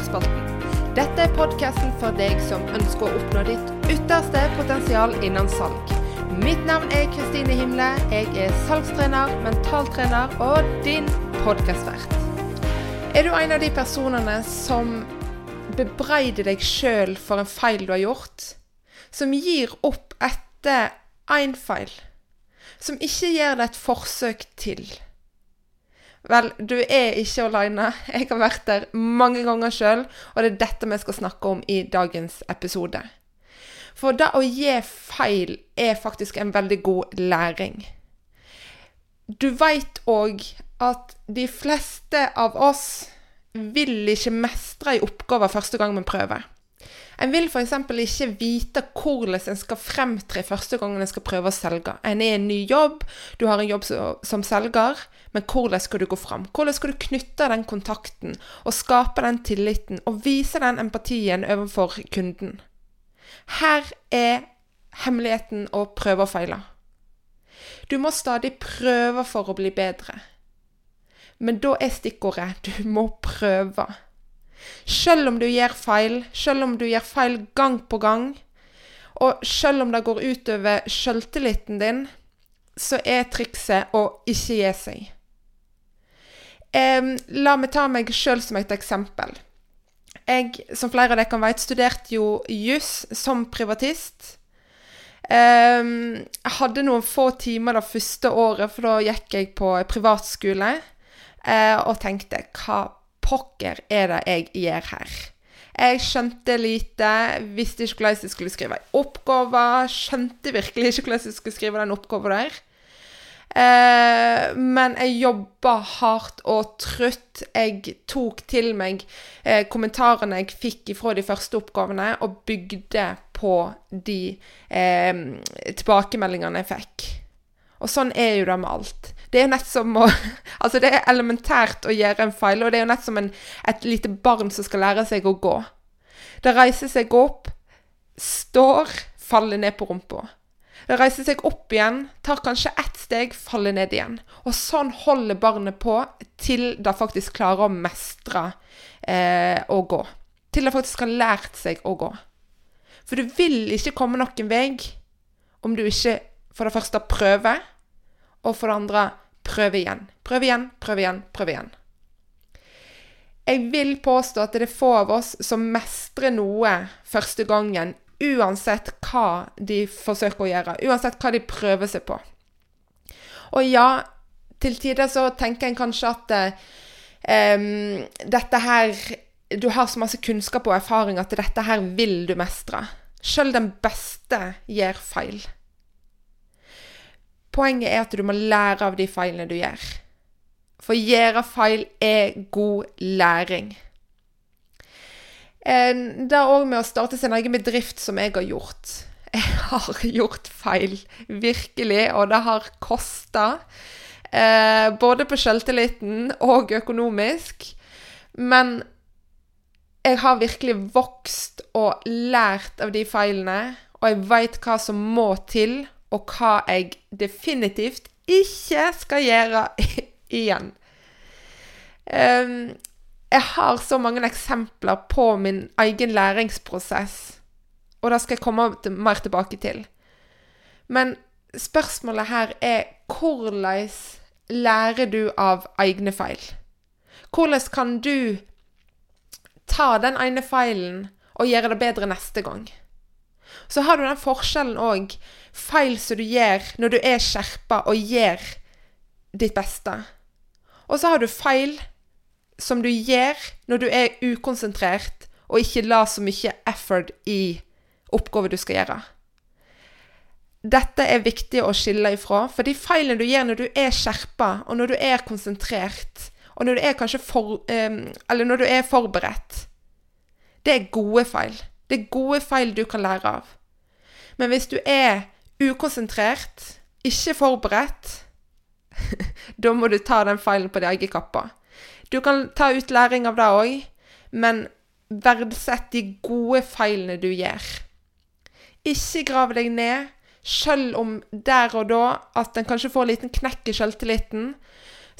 episode. Dette er podkasten for deg som ønsker å oppnå ditt ytterste potensial innen salg. Mitt navn er Kristine Himle. Jeg er salgstrener, mentaltrener og din podkastvert. Er du en av de personene som bebreider deg sjøl for en feil du har gjort? Som gir opp etter én feil? Som ikke gir deg et forsøk til? Vel, du er ikke aleine. Jeg har vært der mange ganger sjøl, og det er dette vi skal snakke om i dagens episode. For det å gi feil er faktisk en veldig god læring. Du veit òg at de fleste av oss vil ikke mestre ei oppgave første gang vi prøver. En vil f.eks. ikke vite hvordan en skal fremtre første gangen en skal prøve å selge. En er i en ny jobb, du har en jobb som selger, men hvordan skal du gå fram? Hvordan skal du knytte den kontakten og skape den tilliten og vise den empatien overfor kunden? Her er hemmeligheten å prøve og feile. Du må stadig prøve for å bli bedre. Men da er stikkordet du må prøve. Selv om du gjør feil, selv om du gjør feil gang på gang, og selv om det går utover sjøltilliten din, så er trikset å ikke gi seg. Um, la meg ta meg sjøl som et eksempel. Jeg, som flere av dere kan vet, studerte jo juss som privatist. Um, jeg hadde noen få timer det første året, for da gikk jeg på privatskole, uh, og tenkte hva pokker er det jeg gjør her? Jeg skjønte lite, visste ikke hvordan jeg skulle skrive en oppgave. Skjønte virkelig ikke hvordan jeg skulle skrive den oppgaven der. Eh, men jeg jobba hardt og trutt. Jeg tok til meg eh, kommentarene jeg fikk fra de første oppgavene, og bygde på de eh, tilbakemeldingene jeg fikk. Og sånn er jo det med alt. Det er nett som å Altså, det er elementært å gjøre en feil, og det er jo nett som en, et lite barn som skal lære seg å gå. Det reiser seg opp, står, faller ned på rumpa. Det reiser seg opp igjen, tar kanskje ett steg, faller ned igjen. Og sånn holder barnet på til det faktisk klarer å mestre eh, å gå. Til det faktisk har lært seg å gå. For du vil ikke komme noen vei om du ikke for det første prøver, og for det andre prøve igjen. Prøve igjen, prøve igjen, prøve igjen. Jeg vil påstå at det er få av oss som mestrer noe første gangen, uansett hva de forsøker å gjøre, uansett hva de prøver seg på. Og ja, til tider så tenker en kanskje at um, dette her Du har så masse kunnskap og erfaring at dette her vil du mestre. Sjøl den beste gjør feil. Poenget er at du må lære av de feilene du gjør. For å gjøre feil er god læring. Det er òg med å starte sin egen bedrift som jeg har gjort. Jeg har gjort feil, virkelig, og det har kosta. Eh, både på selvtilliten og økonomisk. Men jeg har virkelig vokst og lært av de feilene, og jeg veit hva som må til og hva jeg definitivt ikke skal gjøre igjen. Um, jeg har så mange eksempler på min egen læringsprosess, og det skal jeg komme mer tilbake til. Men spørsmålet her er hvordan lærer du av egne feil? Hvordan kan du ta den ene feilen og gjøre det bedre neste gang? Så har du den forskjellen òg. Feil som du gjør når du er skjerpa og gjør ditt beste. Og så har du feil som du gjør når du er ukonsentrert og ikke la så mye effort i oppgaver du skal gjøre. Dette er viktig å skille ifra, for de feilene du gjør når du er skjerpa, og når du er konsentrert, og når du er for, Eller når du er forberedt, det er gode feil. Det er gode feil du kan lære av. Men hvis du er ukonsentrert, ikke forberedt, da må du ta den feilen på din egen kappe. Du kan ta ut læring av det òg, men verdsett de gode feilene du gjør. Ikke grav deg ned, selv om der og da at en kanskje får en liten knekk i selvtilliten,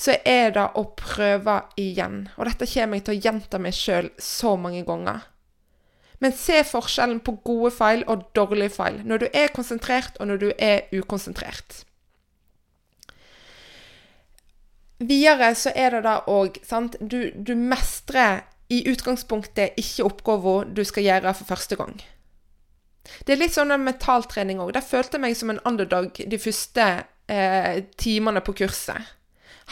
så er det å prøve igjen. Og dette kommer jeg til å gjenta meg sjøl så mange ganger. Men se forskjellen på gode feil og dårlige feil. Når du er konsentrert, og når du er ukonsentrert. Videre så er det da òg du, du mestrer i utgangspunktet ikke oppgaven du skal gjøre for første gang. Det er litt sånn med mentaltrening òg. Der følte jeg meg som en underdog de første eh, timene på kurset.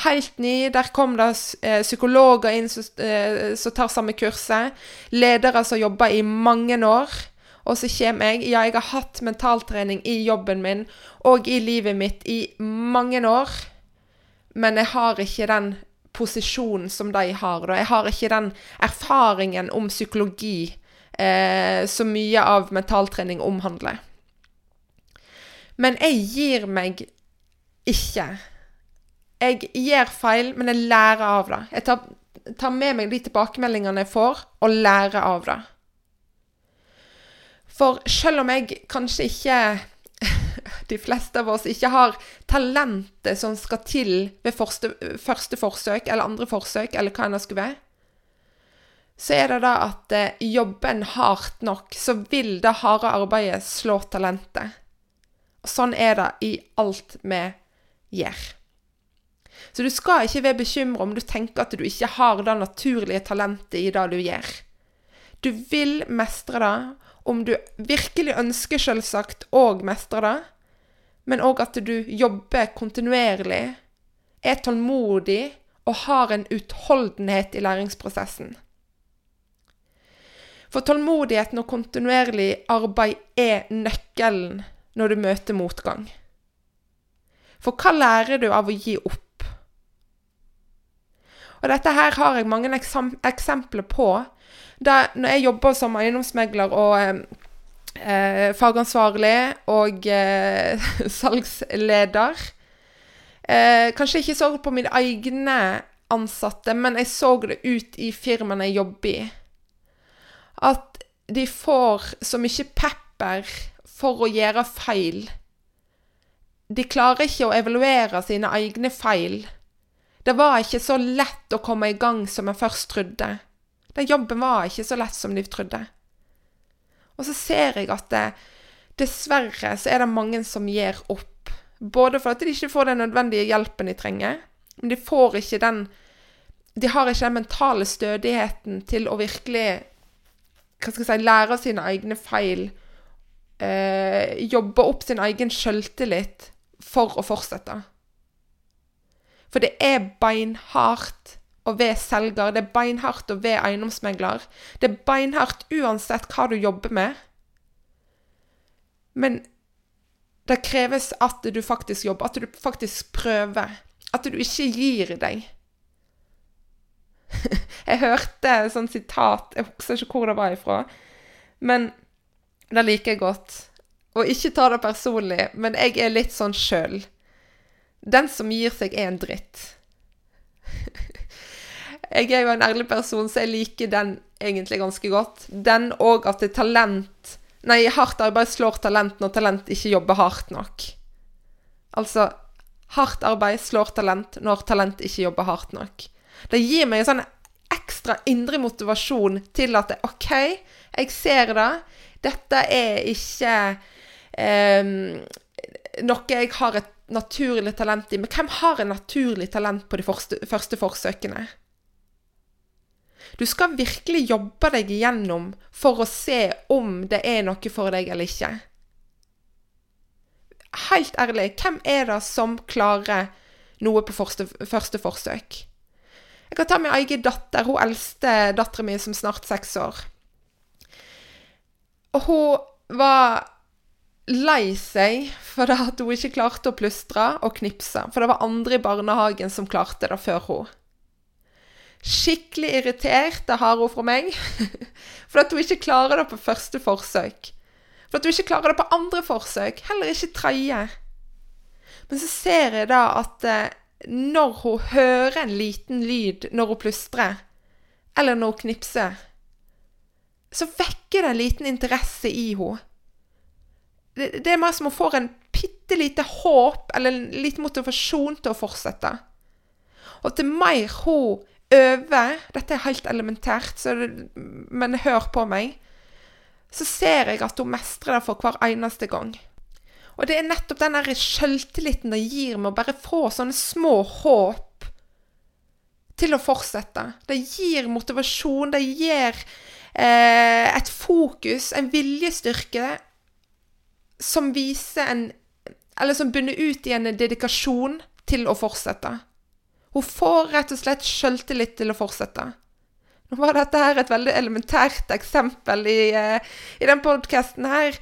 Helt ny. Der kom det eh, psykologer inn eh, som tar samme kurset. Ledere som jobber i mange år. Og så kommer jeg. Ja, jeg har hatt mentaltrening i jobben min og i livet mitt i mange år. Men jeg har ikke den posisjonen som de har. Da. Jeg har ikke den erfaringen om psykologi eh, som mye av mentaltrening omhandler. Men jeg gir meg ikke. Jeg gjør feil, men jeg lærer av det. Jeg tar, tar med meg de tilbakemeldingene jeg får, og lærer av det. For selv om jeg kanskje ikke de fleste av oss ikke har talentet som skal til ved første, første forsøk eller andre forsøk, eller hva enn det skulle være, så er det da at eh, jobben hardt nok, så vil det harde arbeidet slå talentet. Og sånn er det i alt vi gjør. Så du skal ikke være bekymra om du tenker at du ikke har det naturlige talentet i det du gjør. Du vil mestre det om du virkelig ønsker selvsagt å mestre det, men òg at du jobber kontinuerlig, er tålmodig og har en utholdenhet i læringsprosessen. For tålmodigheten og kontinuerlig arbeid er nøkkelen når du møter motgang. For hva lærer du av å gi opp? Og dette her har jeg mange eksempler på. Da når jeg jobber som eiendomsmegler og eh, eh fagansvarlig og eh, salgsleder eh, Kanskje ikke så på mine egne ansatte, men jeg så det ut i firmaene jeg jobber i. At de får så mye pepper for å gjøre feil. De klarer ikke å evaluere sine egne feil. Det var ikke så lett å komme i gang som jeg først trodde. Den jobben var ikke så lett som de trodde. Og så ser jeg at det, dessverre så er det mange som gir opp. Både for at de ikke får den nødvendige hjelpen de trenger, men de får ikke den De har ikke den mentale stødigheten til å virkelig hva skal jeg si, lære sine egne feil. Eh, jobbe opp sin egen sjøltillit for å fortsette. For det er beinhardt å være selger, det er beinhardt å være eiendomsmegler. Det er beinhardt uansett hva du jobber med. Men det kreves at du faktisk jobber, at du faktisk prøver. At du ikke gir deg. jeg hørte et sånt sitat, jeg husker ikke hvor det var ifra, men det liker jeg godt. Og ikke ta det personlig, men jeg er litt sånn sjøl. Den som gir seg, er en dritt. jeg er jo en ærlig person, så jeg liker den egentlig ganske godt. Den og at det er talent Nei, hardt arbeid slår talent når talent ikke jobber hardt nok. Altså Hardt arbeid slår talent når talent ikke jobber hardt nok. Det gir meg en sånn ekstra indre motivasjon til at det, OK, jeg ser det. Dette er ikke eh, noe jeg har et naturlig talent i. Men hvem har en naturlig talent på de første, første forsøkene? Du skal virkelig jobbe deg igjennom for å se om det er noe for deg eller ikke. Helt ærlig, hvem er det som klarer noe på første, første forsøk? Jeg kan ta min egen datter, hun eldste dattera mi som snart seks år. Og hun var lei seg for at hun ikke klarte å plystre og knipse, for det var andre i barnehagen som klarte det før hun. Skikkelig irritert, det har hun fra meg, for at hun ikke klarer det på første forsøk. For at hun ikke klarer det på andre forsøk, heller ikke tredje. Men så ser jeg da at eh, når hun hører en liten lyd når hun plystrer, eller når hun knipser, så vekker det en liten interesse i henne det, er mer som hun får en bitte lite håp eller en liten motivasjon til å fortsette. Og til mer hun øver Dette er helt elementært, det, men hør på meg. Så ser jeg at hun mestrer det for hver eneste gang. Og det er nettopp den sjøltilliten det gir med å bare få sånne små håp til å fortsette. Det gir motivasjon, det gir eh, et fokus, en viljestyrke, som viser en Eller som bunner ut i en dedikasjon til å fortsette. Hun får rett og slett sjøltillit til å fortsette. Nå var dette her et veldig elementært eksempel i, uh, i den podkasten her.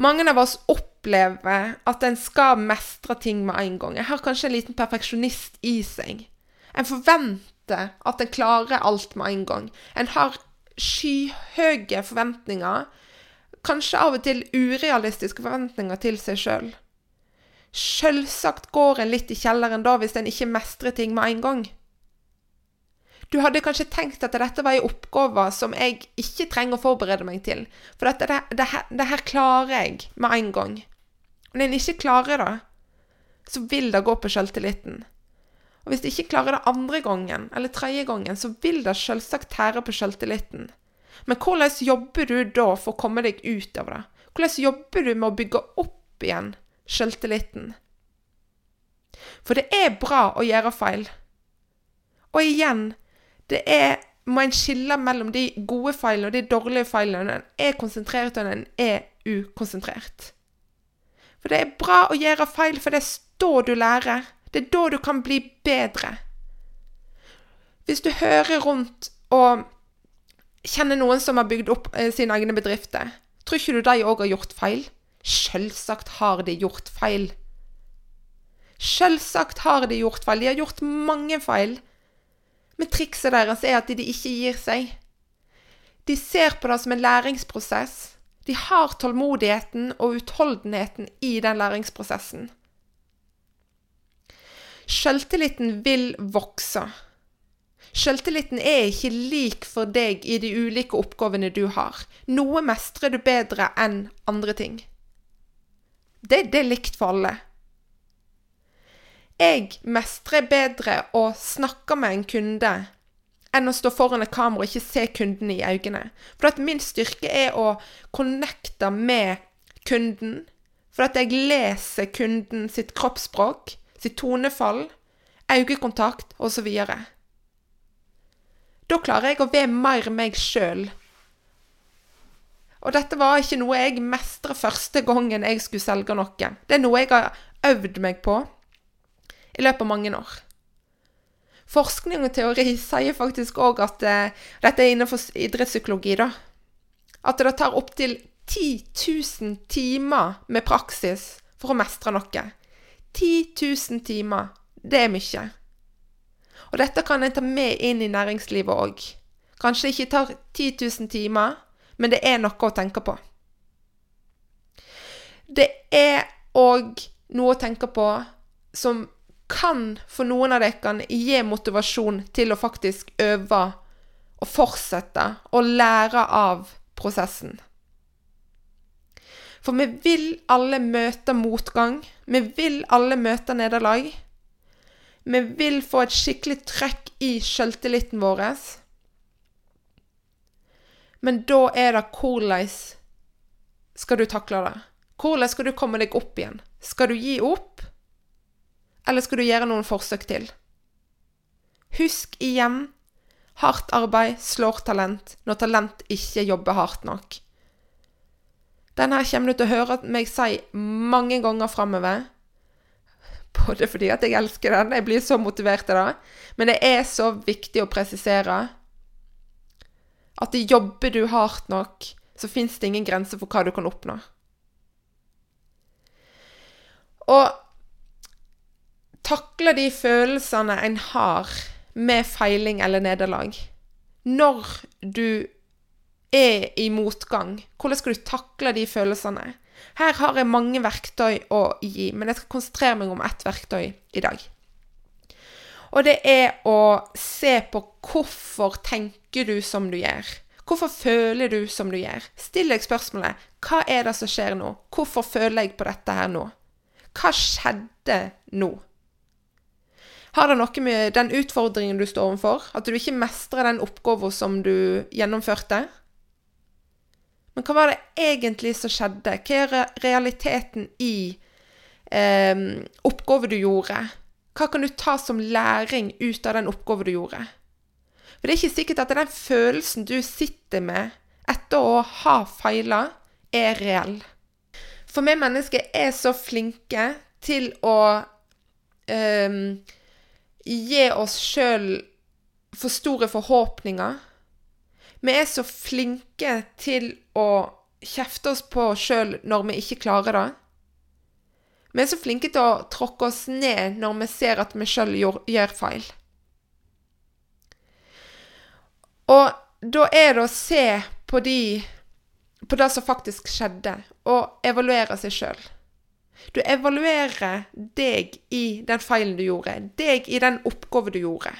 Mange av oss opplever at en skal mestre ting med en gang. Jeg har kanskje en liten perfeksjonist i seg. En forventer at en klarer alt med en gang. En har skyhøye forventninger. Kanskje av og til urealistiske forventninger til seg sjøl. Sjølsagt går en litt i kjelleren da hvis en ikke mestrer ting med en gang. Du hadde kanskje tenkt at dette var en oppgave som jeg ikke trenger å forberede meg til, for dette, det, det, det, her klarer jeg med en gang. Når en ikke klarer det, så vil det gå på sjøltilliten. Og hvis du ikke klarer det andre gangen, eller tredje gangen, så vil det selvsagt tære på sjøltilliten. Men hvordan jobber du da for å komme deg ut av det? Hvordan jobber du med å bygge opp igjen selvtilliten? For det er bra å gjøre feil. Og igjen, det er må en skille mellom de gode feilene og de dårlige feilene når en er konsentrert og når en er ukonsentrert. For det er bra å gjøre feil, for det er da du lærer. Det er da du kan bli bedre. Hvis du hører rundt og kjenner noen som har bygd opp eh, sine egne bedrifter, tror ikke du de òg har gjort feil? Selvsagt har de gjort feil. Selvsagt har de gjort feil. De har gjort mange feil. Men trikset deres er at de ikke gir seg. De ser på det som en læringsprosess. De har tålmodigheten og utholdenheten i den læringsprosessen. Selvtilliten vil vokse. Selvtilliten er ikke lik for deg i de ulike oppgavene du har. Noe mestrer du bedre enn andre ting. Det, det er likt for alle. Jeg mestrer bedre å snakke med en kunde enn å stå foran et kamera og ikke se kunden i øynene. For at min styrke er å connecte med kunden. For at jeg leser kunden sitt kroppsspråk, sitt tonefall, øyekontakt osv. Da klarer jeg å være mer meg sjøl og dette var ikke noe jeg mestra første gangen jeg skulle selge noe. Det er noe jeg har øvd meg på i løpet av mange år. Forskning og teori sier faktisk òg at uh, Dette er innenfor idrettspsykologi, da. At det tar opptil 10 000 timer med praksis for å mestre noe. 10 000 timer. Det er mye. Og dette kan en ta med inn i næringslivet òg. Kanskje ikke tar 10 000 timer, men det er noe å tenke på. Det er òg noe å tenke på som kan for noen av dere gi motivasjon til å faktisk øve og fortsette å lære av prosessen. For vi vil alle møte motgang. Vi vil alle møte nederlag. Vi vil få et skikkelig trøkk i sjøltilliten vår. Men da er det hvordan skal du takle det? Hvordan skal du komme deg opp igjen? Skal du gi opp, eller skal du gjøre noen forsøk til? Husk igjen hardt arbeid slår talent når talent ikke jobber hardt nok. Denne kommer du til å høre meg si mange ganger framover. Både fordi at jeg elsker den, jeg blir så motivert av det, men det er så viktig å presisere at jobber du hardt nok, så fins det ingen grense for hva du kan oppnå. Og takle de følelsene en har med feiling eller nederlag. Når du er i motgang, hvordan skal du takle de følelsene? Her har jeg mange verktøy å gi, men jeg skal konsentrere meg om ett verktøy i dag. Og det er å se på hvorfor tenker du som du gjør. Hvorfor føler du som du gjør? Still deg spørsmålet hva er det som skjer nå? Hvorfor føler jeg på dette her nå? Hva skjedde nå? Har det noe med den utfordringen du står overfor? At du ikke mestrer den oppgaven som du gjennomførte? Men hva var det egentlig som skjedde? Hva er realiteten i eh, oppgaven du gjorde? Hva kan du ta som læring ut av den oppgaven du gjorde? For det er ikke sikkert at den følelsen du sitter med etter å ha feila, er reell. For vi mennesker er så flinke til å eh, gi oss sjøl for store forhåpninger. Vi er så flinke til å kjefte oss på oss sjøl når vi ikke klarer det. Vi er så flinke til å tråkke oss ned når vi ser at vi sjøl gjør feil. Og da er det å se på de på det som faktisk skjedde, og evaluere seg sjøl. Du evaluerer deg i den feilen du gjorde, deg i den oppgaven du gjorde.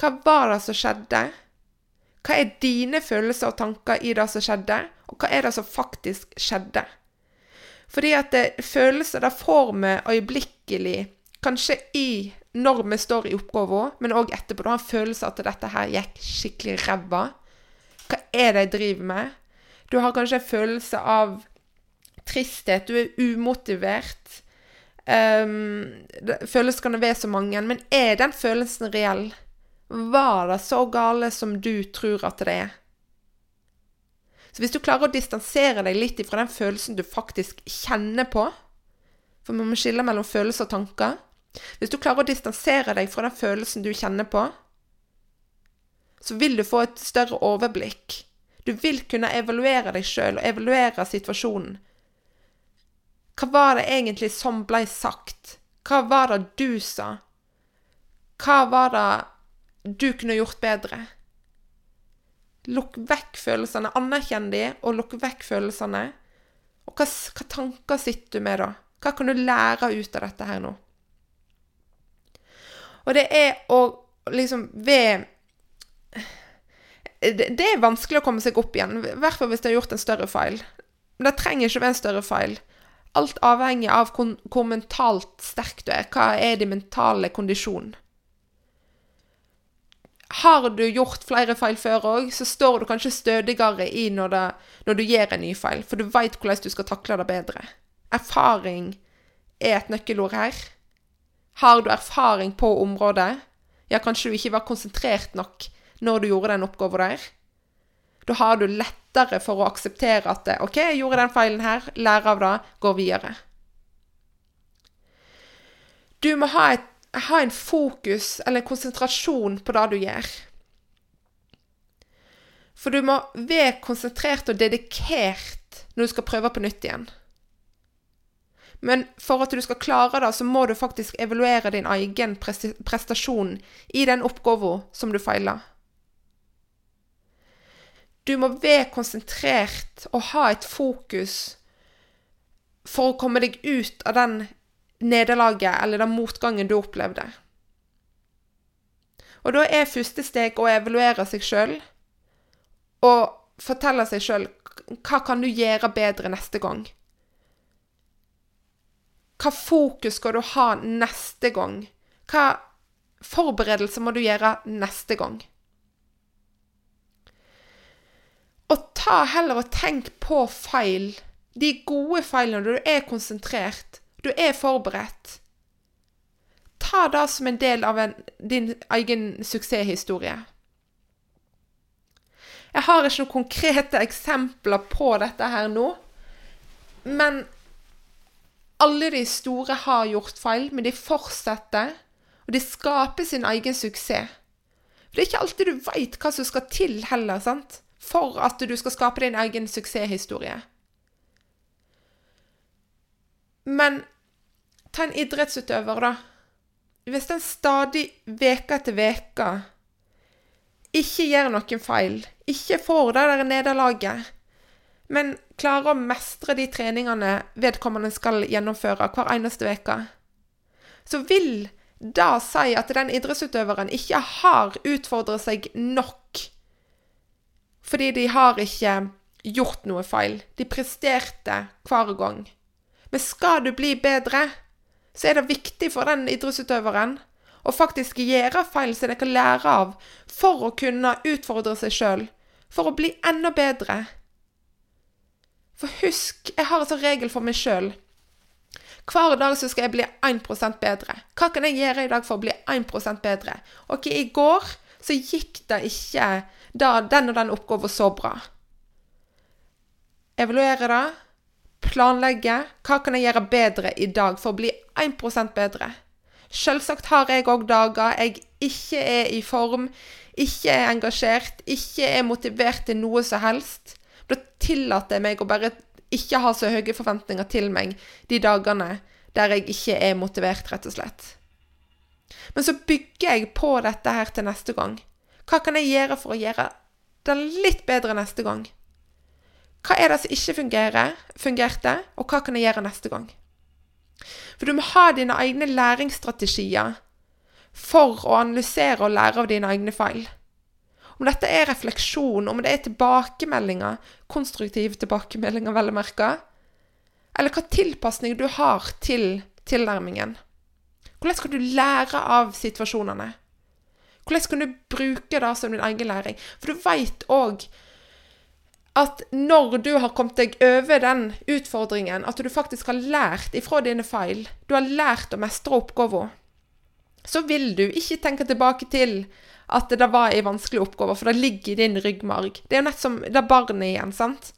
Hva var det som skjedde? Hva er dine følelser og tanker i det som skjedde, og hva er det som faktisk skjedde? Fordi at det, følelser det får vi øyeblikkelig, kanskje i når vi står i oppgaven, men òg etterpå. Du har en følelse at dette her gikk skikkelig ræva. Hva er det jeg driver med? Du har kanskje en følelse av tristhet, du er umotivert. Um, følelser kan det være så mange, men er den følelsen reell? Var det så gale som du tror at det er? Så hvis du klarer å distansere deg litt fra den følelsen du faktisk kjenner på For vi må skille mellom følelser og tanker. Hvis du klarer å distansere deg fra den følelsen du kjenner på, så vil du få et større overblikk. Du vil kunne evaluere deg sjøl og evaluere situasjonen. Hva var det egentlig som ble sagt? Hva var det du sa? Hva var det du kunne gjort bedre? Lukk vekk følelsene. Anerkjenn de, og lukk vekk følelsene. Og hva, hva tanker sitter du med da? Hva kan du lære ut av dette her nå? Og det er å liksom ved det, er vanskelig å komme seg opp igjen, i hvert fall hvis du har gjort en større feil. Men det trenger ikke være en større feil. Alt avhenger av hvor, hvor mentalt sterk du er. Hva er din mentale kondisjon? Har du gjort flere feil før òg, så står du kanskje stødigere i når, det, når du gjør en ny feil, for du veit hvordan du skal takle det bedre. Erfaring er et nøkkelord her. Har du erfaring på området? Ja, kanskje du ikke var konsentrert nok når du gjorde den oppgaven der. Da har du lettere for å akseptere at OK, jeg gjorde den feilen her, lære av det, gå videre. Du må ha, et, ha en fokus eller en konsentrasjon på det du gjør. For du må være konsentrert og dedikert når du skal prøve på nytt igjen. Men for at du skal klare det, så må du faktisk evaluere din egen prestasjon i den oppgaven som du feiler. Du må være konsentrert og ha et fokus for å komme deg ut av den nederlaget eller den motgangen du opplevde. Og da er første steg å evaluere seg sjøl og fortelle seg sjøl hva kan du gjøre bedre neste gang. Hva fokus skal du ha neste gang? Hva forberedelser må du gjøre neste gang? Og ta heller og tenk på feil. De gode feilene når du er konsentrert, du er forberedt. Ta det som en del av en, din egen suksesshistorie. Jeg har ikke noen konkrete eksempler på dette her nå, men alle de store har gjort feil, men de fortsetter, og de skaper sin egen suksess. For det er ikke alltid du veit hva som skal til heller, sant? For at du skal skape din egen suksesshistorie. Men ta en idrettsutøver, da. Hvis den stadig veke etter veke ikke gjør noen feil, ikke får det der nederlaget, men klarer å mestre de treningene vedkommende skal gjennomføre hver eneste uke, så vil det si at den idrettsutøveren ikke har utfordret seg nok. Fordi de har ikke gjort noe feil. De presterte hver gang. Men skal du bli bedre, så er det viktig for den idrettsutøveren å faktisk gjøre feil som de kan lære av, for å kunne utfordre seg sjøl, for å bli enda bedre. For husk, jeg har en sånn regel for meg sjøl. Hver dag så skal jeg bli 1 bedre. Hva kan jeg gjøre i dag for å bli 1 bedre? Ok, i går så gikk det ikke da den og den oppgaven så bra. Evaluere det. Planlegge. Hva kan jeg gjøre bedre i dag for å bli 1% bedre? Selvsagt har jeg òg dager jeg ikke er i form, ikke er engasjert, ikke er motivert til noe som helst. Da tillater jeg meg å bare ikke ha så høye forventninger til meg de dagene der jeg ikke er motivert, rett og slett. Men så bygger jeg på dette her til neste gang. Hva kan jeg gjøre for å gjøre det litt bedre neste gang? Hva er det som ikke fungerer, fungerte, og hva kan jeg gjøre neste gang? For du må ha dine egne læringsstrategier for å analysere og lære av dine egne feil. Om dette er refleksjon, om det er tilbakemeldinger, konstruktive tilbakemeldinger, vel å merke, eller hva tilpasning du har til tilnærmingen. Hvordan skal du lære av situasjonene? Hvordan kan du bruke det som din egen læring? For du veit òg at når du har kommet deg over den utfordringen, at du faktisk har lært ifra dine feil, du har lært å mestre oppgaven, så vil du ikke tenke tilbake til at det var ei vanskelig oppgave, for det ligger i din ryggmarg. Det er jo nett som det barnet igjen, sant?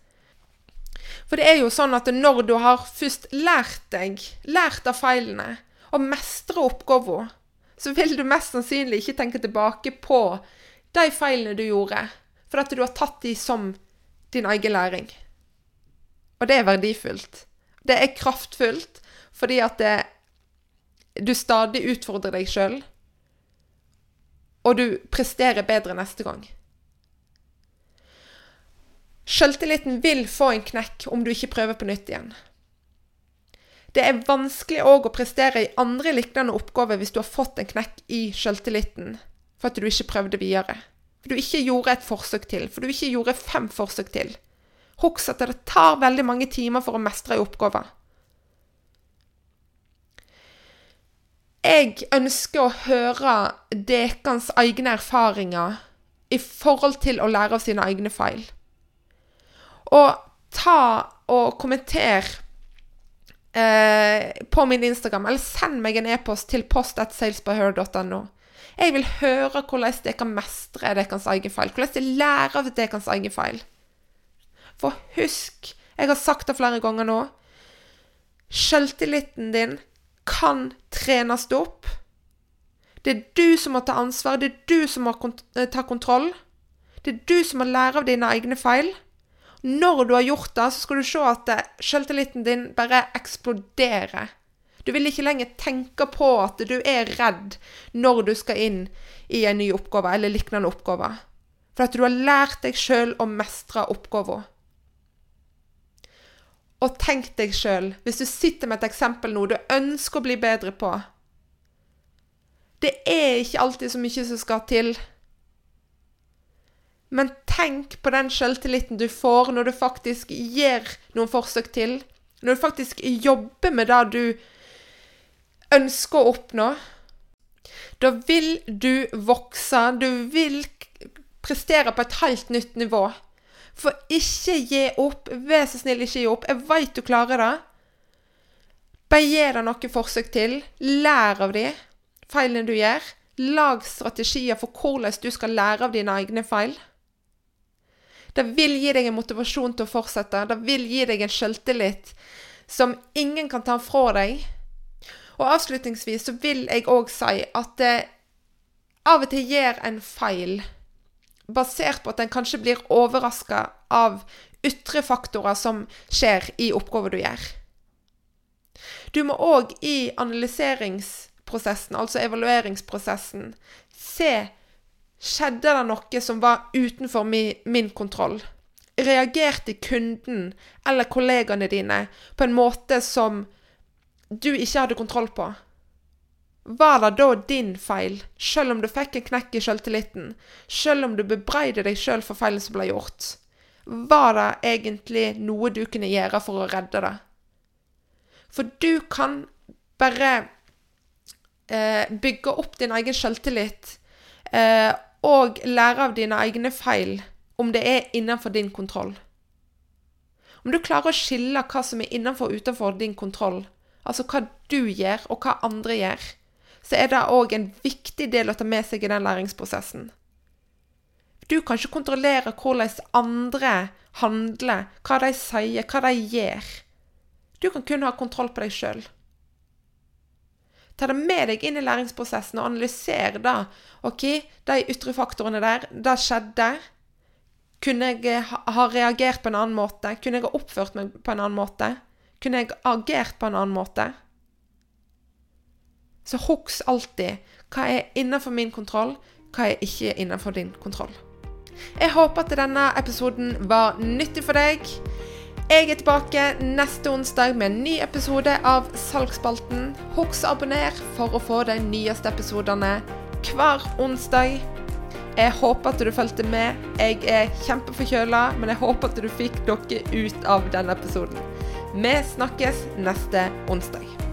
For det er jo sånn at når du har først lært deg, lært av feilene, og mestre oppgaven, så vil du mest sannsynlig ikke tenke tilbake på de feilene du gjorde, for at du har tatt de som din egen læring. Og det er verdifullt. Det er kraftfullt fordi at det, du stadig utfordrer deg sjøl og du presterer bedre neste gang. Sjøltilliten vil få en knekk om du ikke prøver på nytt igjen. Det er vanskelig òg å prestere i andre lignende oppgaver hvis du har fått en knekk i sjøltilliten for at du ikke prøvde videre. For du ikke gjorde et forsøk til. For du ikke gjorde fem forsøk til. Husk at det tar veldig mange timer for å mestre en oppgave. Jeg ønsker å høre dekans egne erfaringer i forhold til å lære av sine egne feil. Og ta og kommenter eh, på min Instagram, eller send meg en e-post til post.salesbyher.no. Jeg vil høre hvordan dere kan mestre deres egen feil, hvordan de lærer av deres egen feil. For husk, jeg har sagt det flere ganger nå, selvtilliten din kan trenes opp. Det er du som må ta ansvar, det er du som må eh, ta kontroll. Det er du som må lære av dine egne feil. Når du har gjort det, så skal du se at selvtilliten din bare eksploderer. Du vil ikke lenger tenke på at du er redd når du skal inn i en ny oppgave eller lignende oppgave. For at du har lært deg sjøl å mestre oppgaven. Og tenk deg sjøl, hvis du sitter med et eksempel nå du ønsker å bli bedre på Det er ikke alltid så mye som skal til. Men tenk på den sjøltilliten du får når du faktisk gjør noen forsøk til. Når du faktisk jobber med det du ønsker å oppnå. Da vil du vokse. Du vil prestere på et helt nytt nivå. For ikke gi opp. Vær så snill, ikke gi opp. Jeg veit du klarer det. Bare gi deg noen forsøk til. Lær av de feilene du gjør. Lag strategier for hvordan du skal lære av dine egne feil. Det vil gi deg en motivasjon til å fortsette. Det vil gi deg en selvtillit som ingen kan ta fra deg. Og avslutningsvis så vil jeg òg si at det av og til gjør en feil basert på at en kanskje blir overraska av ytre faktorer som skjer i oppgaver du gjør. Du må òg i analyseringsprosessen, altså evalueringsprosessen, se Skjedde det noe som var utenfor min, kontroll? Reagerte kunden eller kollegaene dine på en måte som du ikke hadde kontroll på? Var det da din feil, sjøl om du fikk en knekk i sjøltilliten, sjøl om du bebreider deg sjøl for feilen som ble gjort? Var det egentlig noe du kunne gjøre for å redde det? For du kan bare eh, bygge opp din egen sjøltillit eh, og lære av dine egne feil om det er innenfor din kontroll. Om du klarer å skille hva som er innenfor og utenfor din kontroll, altså hva du gjør og hva andre gjør, så er det òg en viktig del å ta med seg i den læringsprosessen. Du kan ikke kontrollere hvordan andre handler, hva de sier, hva de gjør. Du kan kun ha kontroll på deg sjøl. Ta det med deg inn i læringsprosessen og analyser da. OK, de ytre faktorene der, det skjedde. Kunne jeg ha reagert på en annen måte? Kunne jeg ha oppført meg på en annen måte? Kunne jeg agert på en annen måte? Så husk alltid hva er innenfor min kontroll, hva er ikke innenfor din kontroll. Jeg håper at denne episoden var nyttig for deg. Jeg er tilbake neste onsdag med en ny episode av Salgsspalten. Husk å abonnere for å få de nyeste episodene hver onsdag. Jeg håper at du fulgte med. Jeg er kjempeforkjøla, men jeg håper at du fikk noe ut av denne episoden. Vi snakkes neste onsdag.